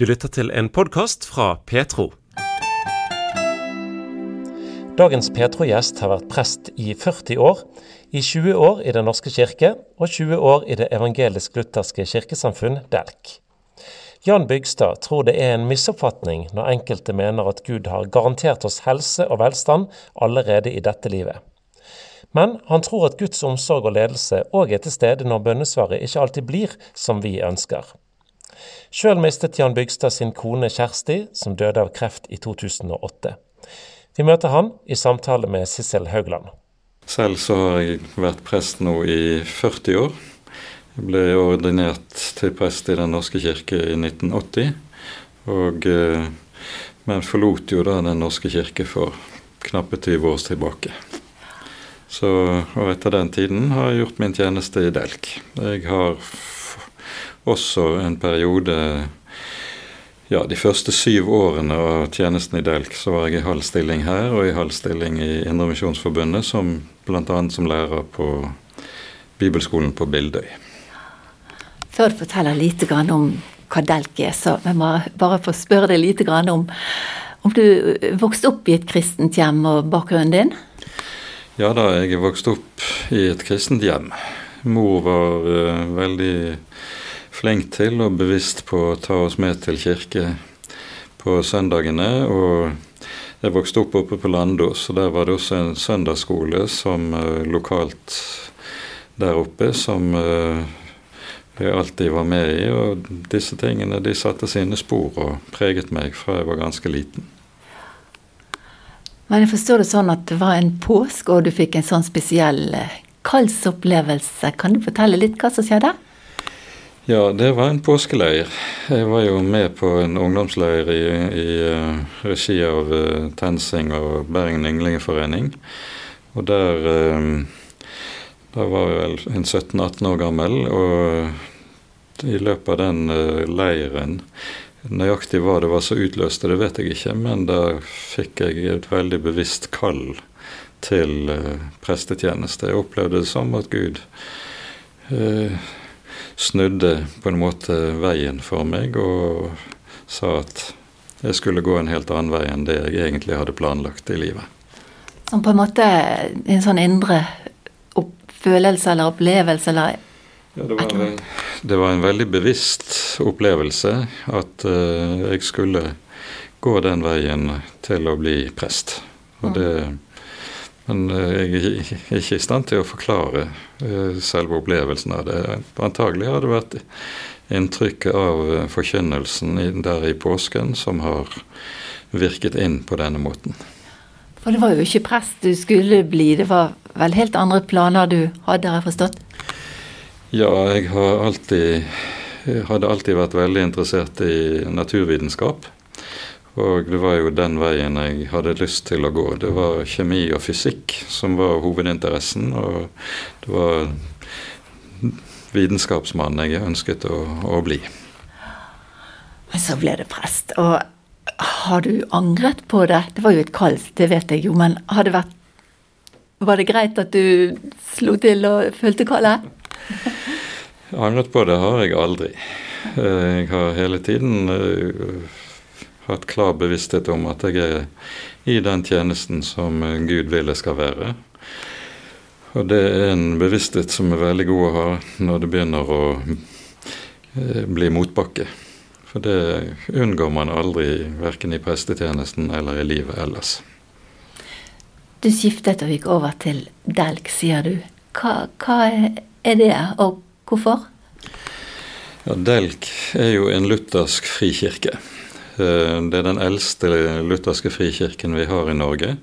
Du lytter til en podkast fra Petro. Dagens Petro-gjest har vært prest i 40 år, i 20 år i Den norske kirke og 20 år i Det evangelisk-lutherske kirkesamfunn, DELK. Jan Bygstad tror det er en misoppfatning når enkelte mener at Gud har garantert oss helse og velstand allerede i dette livet. Men han tror at Guds omsorg og ledelse òg er til stede når bønnesvaret ikke alltid blir som vi ønsker. Sjøl mistet Jan Bygstad sin kone Kjersti, som døde av kreft i 2008. Vi møter han i samtale med Sissel Haugland. Selv så har jeg vært prest nå i 40 år. Jeg ble ordinert til prest i Den norske kirke i 1980. Og, eh, men forlot jo da Den norske kirke for knappe 20 år tilbake. Så, og etter den tiden har jeg gjort min tjeneste i Delk. Jeg har også en periode ja, De første syv årene av tjenesten i Delk så var jeg i halv stilling her og i halv stilling i Indremisjonsforbundet, som bl.a. som lærer på bibelskolen på Bildøy. Før du forteller litt om hva Delk er, så jeg må bare få spørre deg litt om om du vokste opp i et kristent hjem og bakgrunnen din? Ja da, jeg er vokst opp i et kristent hjem. Mor var uh, veldig flink til og bevisst på å ta oss med til kirke på søndagene. Og jeg vokste opp oppe på Landås, og der var det også en søndagsskole som uh, lokalt der oppe som uh, jeg alltid var med i. Og disse tingene de satte sine spor og preget meg fra jeg var ganske liten. Men jeg forstår det sånn at det var en påske, og du fikk en sånn spesiell eh, kaldsopplevelse. Kan du fortelle litt hva som skjedde? Ja, det var en påskeleir. Jeg var jo med på en ungdomsleir i, i uh, regi av uh, TenSing og Bergen Ynglingeforening. Og der, uh, der var jeg vel en 17-18 år gammel, og i løpet av den leiren Nøyaktig hva det var som utløste det, vet jeg ikke, men da fikk jeg et veldig bevisst kall til prestetjeneste. Jeg opplevde det som at Gud snudde på en måte veien for meg og sa at jeg skulle gå en helt annen vei enn det jeg egentlig hadde planlagt i livet. Som på en måte en sånn indre følelse eller opplevelse eller ja, det, var en, det var en veldig bevisst opplevelse at uh, jeg skulle gå den veien til å bli prest. Og det men eh, jeg er ikke i stand til å forklare eh, selve opplevelsen av det. Antagelig har det vært inntrykket av eh, forkynnelsen der i påsken som har virket inn på denne måten. For det var jo ikke prest du skulle bli, det var vel helt andre planer du hadde, har jeg forstått? Ja, jeg har alltid, hadde alltid vært veldig interessert i naturvitenskap. Og det var jo den veien jeg hadde lyst til å gå. Det var kjemi og fysikk som var hovedinteressen. Og det var vitenskapsmann jeg ønsket å, å bli. Men så ble det prest. Og har du angret på det? Det var jo et kall, det vet jeg jo, men har det vært Var det greit at du slo til og fulgte kallet? Angret på det har jeg aldri. Eh, jeg har hele tiden eh, hatt klar bevissthet om at jeg er i den tjenesten som Gud vil jeg skal være. Og det er en bevissthet som er veldig god å ha når det begynner å eh, bli motbakke. For det unngår man aldri, verken i prestetjenesten eller i livet ellers. Du skiftet og gikk over til Delk, sier du. Hva, hva er det, og hvorfor? Ja, Delk er jo en luthersk frikirke. Eh, det er den eldste lutherske frikirken vi har i Norge.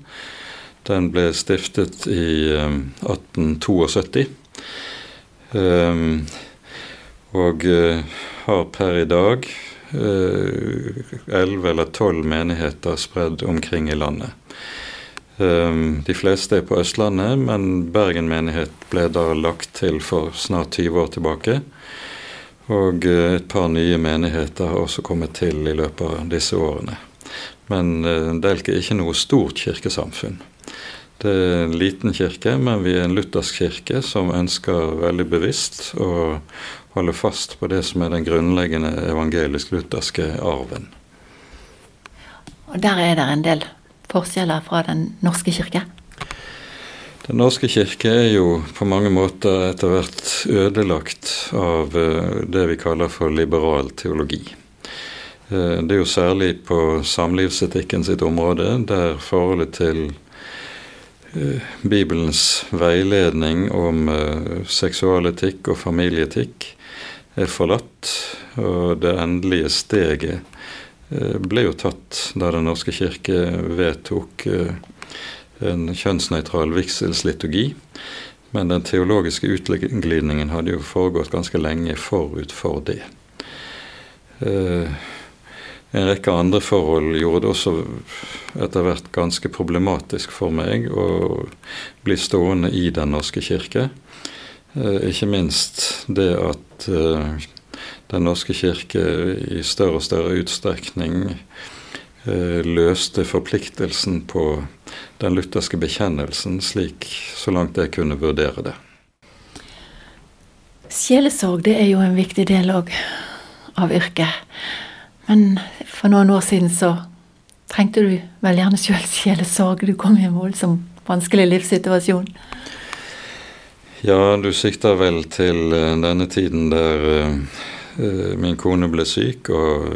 Den ble stiftet i 1872. Eh, eh, og har per i dag elleve eller tolv menigheter spredd omkring i landet. De fleste er på Østlandet, men Bergen menighet ble da lagt til for snart 20 år tilbake. Og eh, et par nye menigheter har også kommet til i løpet av disse årene. Men Delke er ikke noe stort kirkesamfunn. Det er en liten kirke, men vi er en luthersk kirke som ønsker veldig bevisst å holde fast på det som er den grunnleggende evangelisk-lutherske arven. Og der er det en del forskjeller fra Den norske kirke? Den norske kirke er jo på mange måter etter hvert ødelagt av eh, det vi kaller for liberal teologi. Eh, det er jo særlig på samlivsetikken sitt område, der forholdet til eh, Bibelens veiledning om seksualetikk og familieetikk er forlatt. Og det endelige steget ble jo tatt da Den norske kirke vedtok en kjønnsnøytral vigselsliturgi. Men den teologiske utglidningen hadde jo foregått ganske lenge forut for det. Eh, en rekke andre forhold gjorde det også etter hvert ganske problematisk for meg å bli stående i Den norske kirke. Eh, ikke minst det at eh, Den norske kirke i større og større utstrekning løste forpliktelsen på den lutherske bekjennelsen, slik så langt jeg kunne vurdere det. Sjelesorg det er jo en viktig del òg av yrket. Men for noen år siden så trengte du vel gjerne sjøl sjelesorg. Du kom i en voldsom vanskelig livssituasjon. Ja, du sikter vel til eh, denne tiden der uh, min kone ble syk, og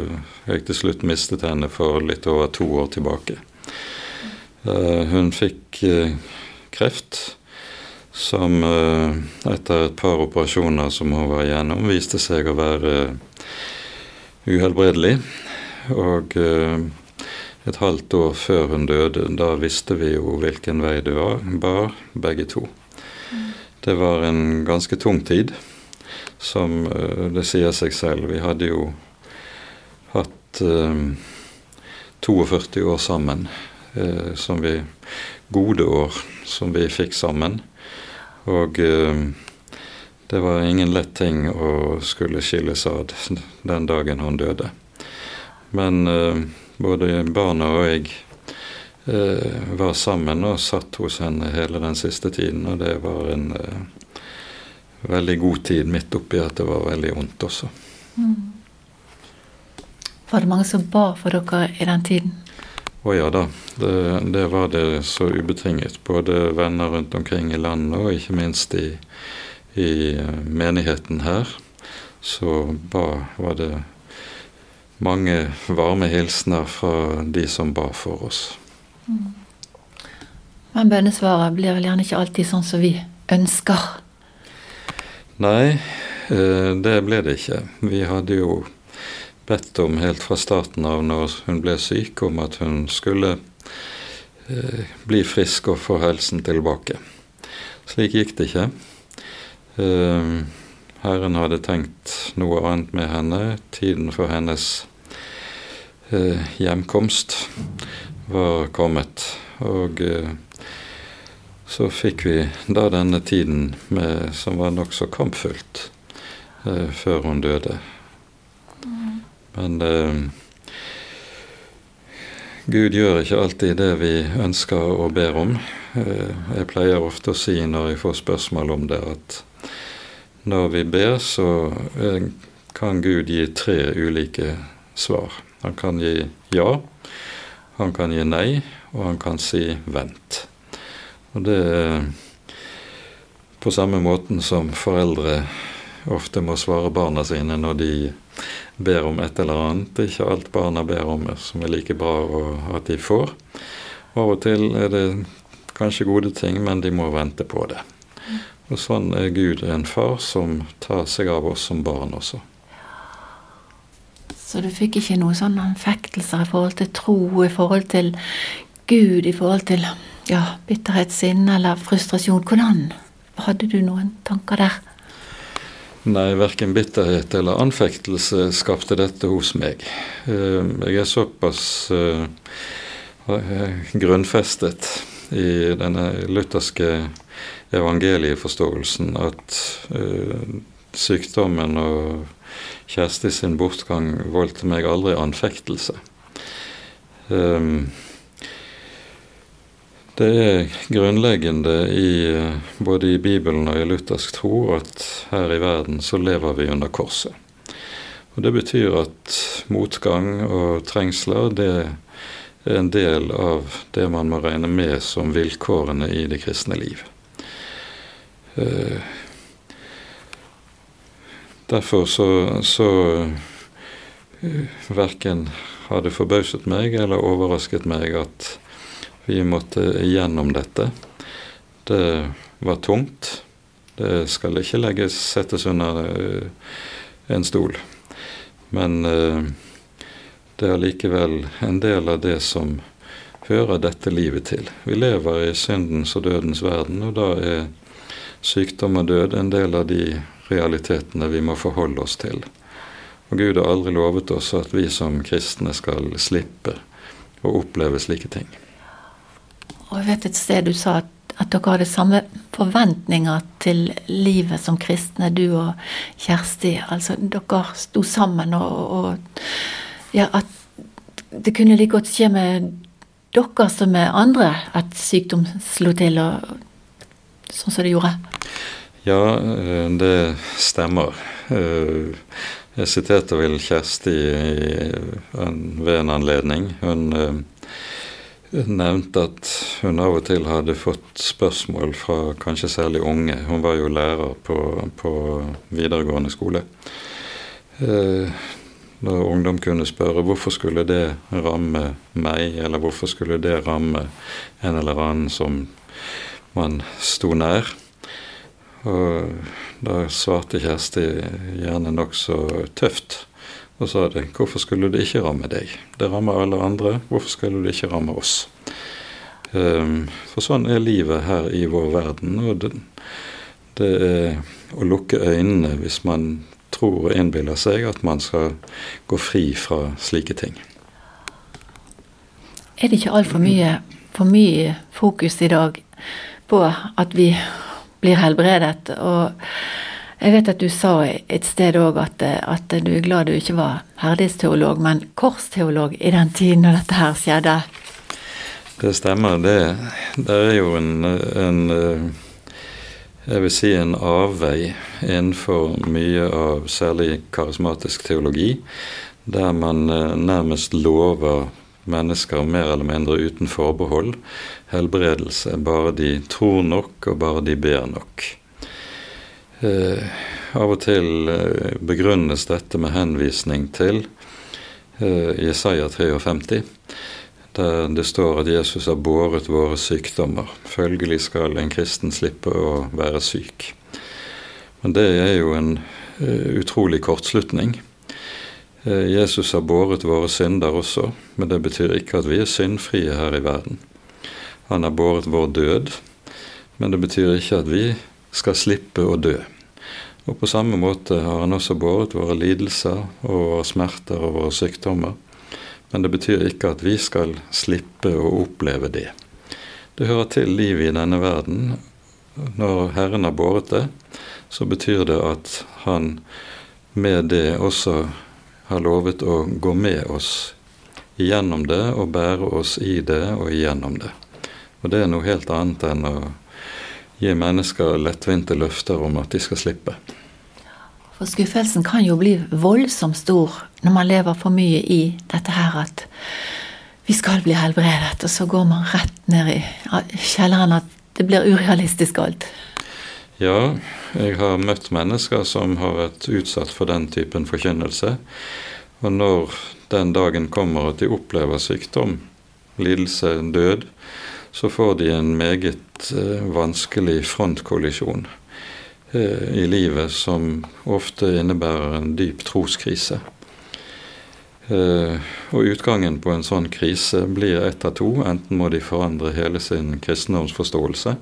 jeg til slutt mistet henne for litt over to år tilbake. Eh, hun fikk eh, kreft som eh, etter et par operasjoner som hun var igjennom, viste seg å være uhelbredelig. Og et halvt år før hun døde, da visste vi jo hvilken vei det var, bar, begge to. Det var en ganske tung tid, som det sier seg selv. Vi hadde jo hatt 42 år sammen som vi Gode år som vi fikk sammen. Og eh, det var ingen lett ting å skulle skilles ad den dagen han døde. Men eh, både barna og jeg eh, var sammen og satt hos henne hele den siste tiden, og det var en eh, veldig god tid midt oppi at det var veldig vondt også. Mm. Var det mange som ba for dere i den tiden? Å ja da, det, det, var det så ubetinget. Både venner rundt omkring i landet og ikke minst i, i eh, menigheten her. Så ba, var det mange varme hilsener fra de som ba for oss. Mm. Men bønnesvaret blir vel gjerne ikke alltid sånn som vi ønsker? Nei, eh, det ble det ikke. Vi hadde jo bedt om helt fra starten av når hun ble syk, om at hun skulle eh, bli frisk og få helsen tilbake. Slik gikk det ikke. Eh, Herren hadde tenkt noe annet med henne. Tiden for hennes eh, hjemkomst var kommet. Og så fikk vi da denne tiden med, som var nokså kampfullt før hun døde. Men eh, Gud gjør ikke alltid det vi ønsker og ber om. Eh, jeg pleier ofte å si når jeg får spørsmål om det, at når vi ber, så eh, kan Gud gi tre ulike svar. Han kan gi ja, han kan gi nei, og han kan si vent. Og det er på samme måten som foreldre ofte må svare barna sine når de ber om et eller annet. Ikke alt barna ber om som er like bra at de får. Av og til er det kanskje gode ting, men de må vente på det. Og sånn er Gud en far som tar seg av oss som barn også. Så du fikk ikke noen sånne anfektelser i forhold til tro, i forhold til Gud, i forhold til ja, bitterhet, sinne eller frustrasjon? Hvordan? Hadde du noen tanker der? Nei, verken bitterhet eller anfektelse skapte dette hos meg. Eh, jeg er såpass eh, grunnfestet i denne lutherske evangelieforståelsen at eh, sykdommen og Kjersti sin bortgang voldte meg aldri anfektelse. Det er grunnleggende i, både i Bibelen og i luthersk tro at her i verden så lever vi under korset. Og Det betyr at motgang og trengsler det er en del av det man må regne med som vilkårene i det kristne liv. Eh, derfor så, så eh, verken har det forbauset meg eller overrasket meg at vi måtte gjennom dette. Det var tungt. Det skal ikke legges, settes under eh, en stol. Men det er likevel en del av det som hører dette livet til. Vi lever i syndens og dødens verden, og da er sykdom og død en del av de realitetene vi må forholde oss til. Og Gud har aldri lovet oss at vi som kristne skal slippe å oppleve slike ting. Og jeg vet et sted du sa at, at dere hadde samme forventninger til livet som kristne, du og Kjersti. Altså dere sto sammen og, og ja, at det kunne like godt skje med dere som med andre at sykdom slo til, og, sånn som det gjorde? Ja, eh, det stemmer. Eh, jeg siterte vel Kjersti ved en anledning. Hun eh, nevnte at hun av og til hadde fått spørsmål fra kanskje særlig unge. Hun var jo lærer på, på videregående skole når ungdom kunne spørre hvorfor skulle det ramme meg, eller hvorfor skulle det ramme en eller annen som man sto nær. Og da svarte Kjersti gjerne nokså tøft og sa det. Hvorfor skulle det ikke ramme deg? Det rammer alle andre. Hvorfor skulle det ikke ramme oss? Um, for sånn er livet her i vår verden. Og det, det er å lukke øynene hvis man tror og innbiller seg at man skal gå fri fra slike ting. Er det ikke altfor mye, for mye fokus i dag på at vi blir helbredet? Og jeg vet at du sa et sted òg at, at, du er glad du ikke var herdigsteolog, men korsteolog i den tiden når dette her skjedde. Det stemmer. Det, det er jo en, en jeg vil si en avvei innenfor mye av særlig karismatisk teologi, der man eh, nærmest lover mennesker mer eller mindre uten forbehold helbredelse, bare de tror nok og bare de ber nok. Eh, av og til eh, begrunnes dette med henvisning til eh, Jesaja 53 der det står at Jesus har båret våre sykdommer. Følgelig skal en kristen slippe å være syk. Men det er jo en utrolig kortslutning. Jesus har båret våre synder også, men det betyr ikke at vi er syndfrie her i verden. Han har båret vår død, men det betyr ikke at vi skal slippe å dø. Og på samme måte har han også båret våre lidelser og våre smerter og våre sykdommer. Men det betyr ikke at vi skal slippe å oppleve det. Det hører til livet i denne verden. Når Herren har båret det, så betyr det at Han med det også har lovet å gå med oss gjennom det og bære oss i det og igjennom det. Og det er noe helt annet enn å gi mennesker lettvinte løfter om at de skal slippe. For skuffelsen kan jo bli voldsomt stor når man lever for mye i dette her at vi skal bli helbredet, og så går man rett ned i kjelleren at det blir urealistisk alt. Ja, jeg har møtt mennesker som har vært utsatt for den typen forkynnelse. Og når den dagen kommer at de opplever sykdom, lidelse, død, så får de en meget eh, vanskelig frontkollisjon. Eh, i livet som ofte innebærer en dyp troskrise. Eh, og utgangen på en sånn krise blir ett av to. Enten må de forandre hele sin kristendomsforståelse,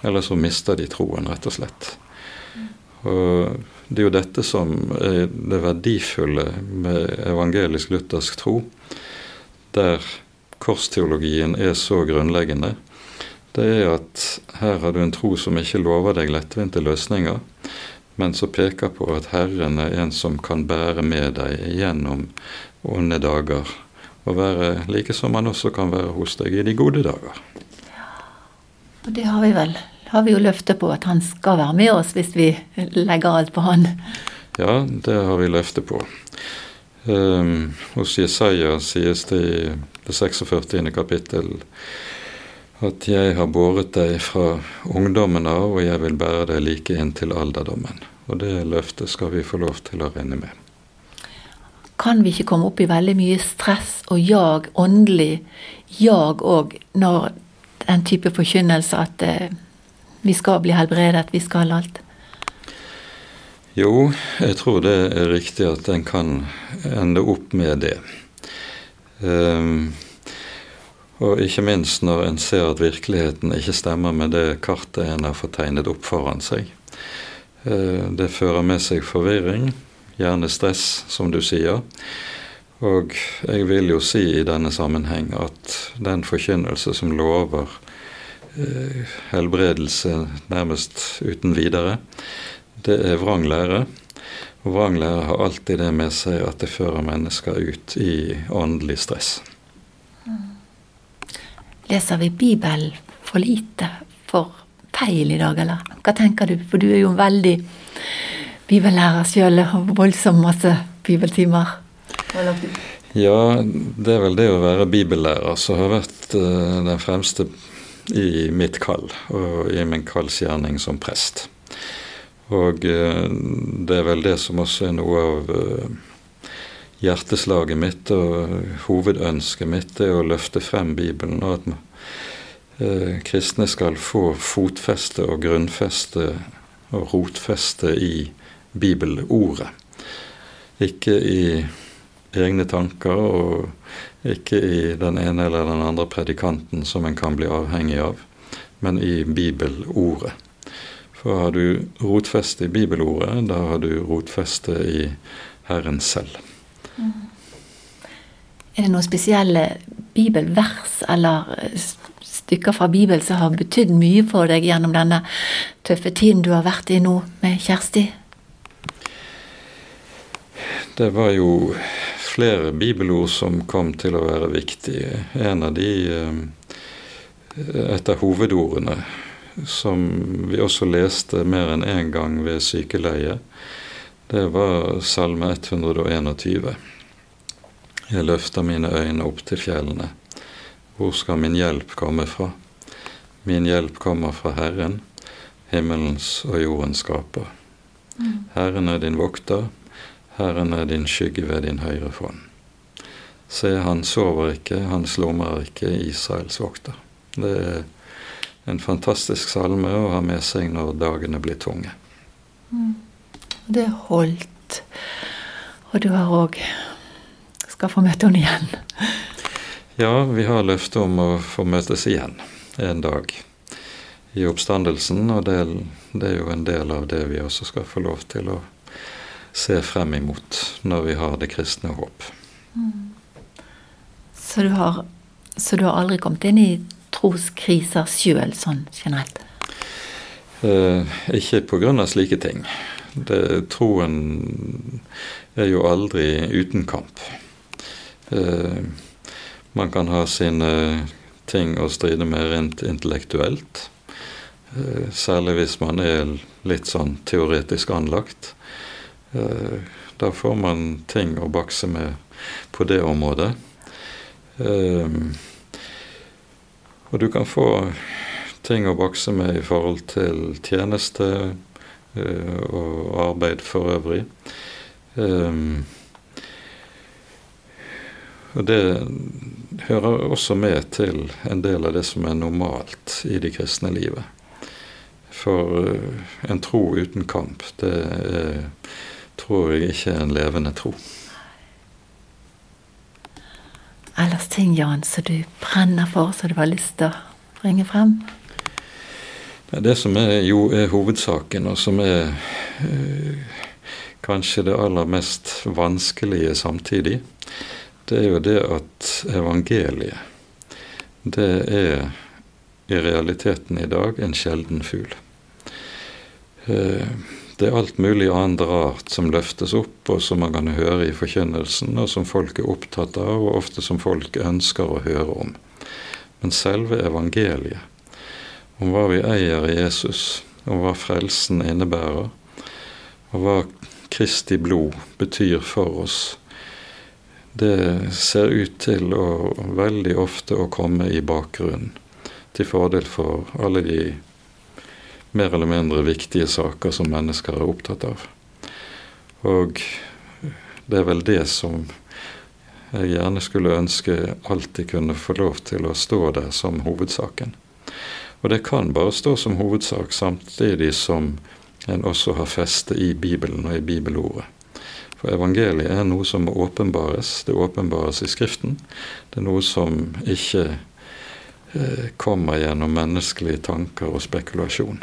eller så mister de troen, rett og slett. Og det er jo dette som er det verdifulle med evangelisk-luthersk tro, der korsteologien er så grunnleggende det er at her har du en tro som ikke lover deg lettvinte løsninger, men som peker på at Herren er en som kan bære med deg gjennom onde dager, og være like som han også kan være hos deg i de gode dager. Og det har vi vel har vi jo løftet på at han skal være med oss hvis vi legger alt på han. Ja, det har vi løftet på. Um, hos Jesaja sies det i det 46. kapittel at 'jeg har båret deg fra ungdommen av, og jeg vil bære deg like inn til alderdommen'. Og det løftet skal vi få lov til å regne med. Kan vi ikke komme opp i veldig mye stress og jag, åndelig jag òg, når den type forkynnelse at eh, vi skal bli helbredet, vi skal alt? Jo, jeg tror det er riktig at en kan ende opp med det. Um, og ikke minst når en ser at virkeligheten ikke stemmer med det kartet en har fått tegnet opp foran seg. Uh, det fører med seg forvirring, gjerne stress, som du sier. Og jeg vil jo si i denne sammenheng at den forkynnelse som lover uh, helbredelse nærmest uten videre. Det er vranglære. Og vranglære har alltid det med seg at det fører mennesker ut i åndelig stress. Leser vi Bibelen for lite, for feil i dag, eller hva tenker du? For du er jo en veldig bibellærer sjøl og voldsomt masse bibeltimer. Ja, det er vel det å være bibellærer som har vært uh, den fremste i mitt kall og i min kallsgjerning som prest. Og eh, det er vel det som også er noe av eh, hjerteslaget mitt og hovedønsket mitt, det er å løfte frem Bibelen, og at eh, kristne skal få fotfeste og grunnfeste og rotfeste i bibelordet. Ikke i egne tanker og ikke i den ene eller den andre predikanten som en kan bli avhengig av, men i bibelordet. For har du rotfeste i bibelordet, da har du rotfeste i Herren selv. Mm. Er det noen spesielle bibelvers eller stykker fra Bibelen som har betydd mye for deg gjennom denne tøffe tiden du har vært i nå med Kjersti? Det var jo flere bibelord som kom til å være viktige. En av de Et av hovedordene, som vi også leste mer enn én en gang ved sykeleie, det var Salme 121. Jeg løfter mine øyne opp til fjellene. Hvor skal min hjelp komme fra? Min hjelp kommer fra Herren, himmelens og jordens skaper. Mm. Herren er din vokter, Herren er din skygge ved din høyre fond. Se, han sover ikke, han slumrer ikke, Israels vokter. Det er en fantastisk salme å ha med seg når dagene blir tunge. Mm. Det holdt. Og du har òg skal få møte henne igjen. Ja, vi har løfte om å få møtes igjen en dag i oppstandelsen. Og det, det er jo en del av det vi også skal få lov til å se frem imot når vi har det kristne håp. Mm. Så, du har, så, du har, aldri kommet inn i troskriser sjøl, sånn generelt? Eh, ikke pga. slike ting. Det, troen er jo aldri uten kamp. Eh, man kan ha sine ting å stride med rent intellektuelt. Eh, særlig hvis man er litt sånn teoretisk anlagt. Eh, da får man ting å bakse med på det området. Eh, og du kan få ting å bakse med i forhold til tjeneste eh, og arbeid for øvrig. Og det hører også med til en del av det som er normalt i det kristne livet. For en tro uten kamp, det er tror jeg ikke er en levende tro. Ellers ting, Jan, som du brenner for, som du har lyst til å bringe frem? Det som er, jo er hovedsaken, og som er øh, kanskje det aller mest vanskelige samtidig, det er jo det at evangeliet, det er i realiteten i dag en sjelden fugl. Uh, det er alt mulig annet rart som løftes opp, og som man kan høre i forkynnelsen, og som folk er opptatt av, og ofte som folk ønsker å høre om. Men selve evangeliet, om hva vi eier i Jesus, om hva frelsen innebærer, og hva Kristi blod betyr for oss, det ser ut til å veldig ofte å komme i bakgrunnen til fordel for alle de mer eller mindre viktige saker som mennesker er opptatt av. Og det er vel det som jeg gjerne skulle ønske alltid kunne få lov til å stå der som hovedsaken. Og det kan bare stå som hovedsak samtidig som en også har feste i Bibelen og i bibelordet. For evangeliet er noe som må åpenbares. Det åpenbares i Skriften. Det er noe som ikke eh, kommer gjennom menneskelige tanker og spekulasjon.